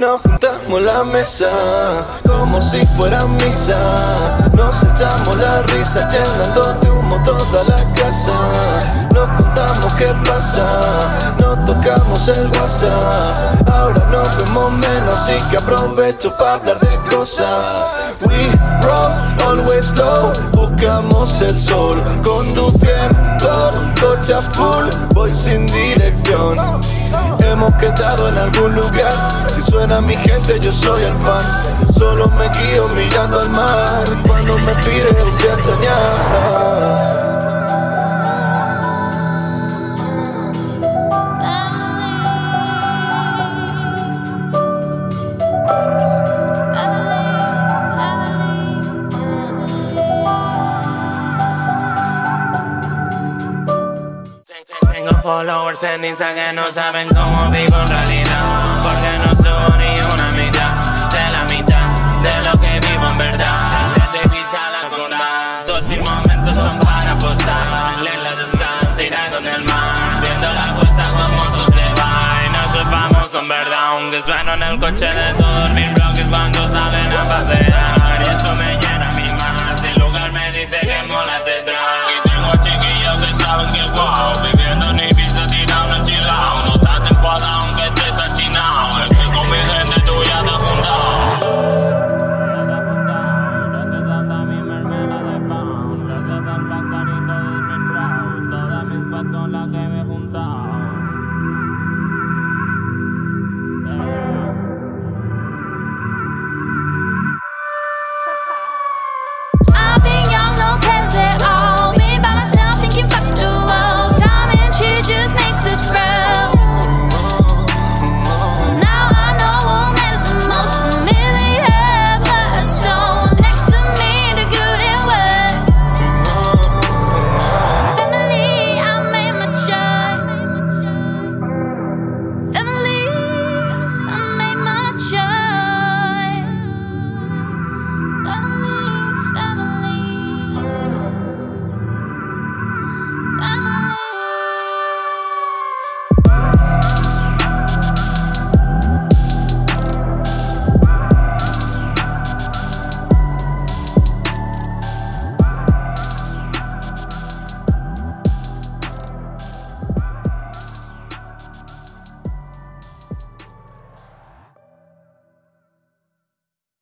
Nos juntamos la mesa como si fuera misa. Nos echamos la risa llenando de humo toda la casa. Nos contamos qué pasa, nos tocamos el WhatsApp. Ahora así que aprovecho para hablar de cosas. We rock always slow, buscamos el sol, conduciendo coche a full, voy sin dirección. Hemos quedado en algún lugar. Si suena mi gente, yo soy el fan. Solo me guío mirando al mar. Cuando me pide de extrañar. Followers en Insta que no saben cómo vivo en realidad. Porque no subo ni una mitad de la mitad de lo que vivo en verdad. Desde Ibiza a la condada, todos mis momentos son para apostar. Lela de tirado en el mar, viendo la costa como sus va. Y no soy famoso en verdad, aunque sueno en el coche de todos mis blogs cuando pasear.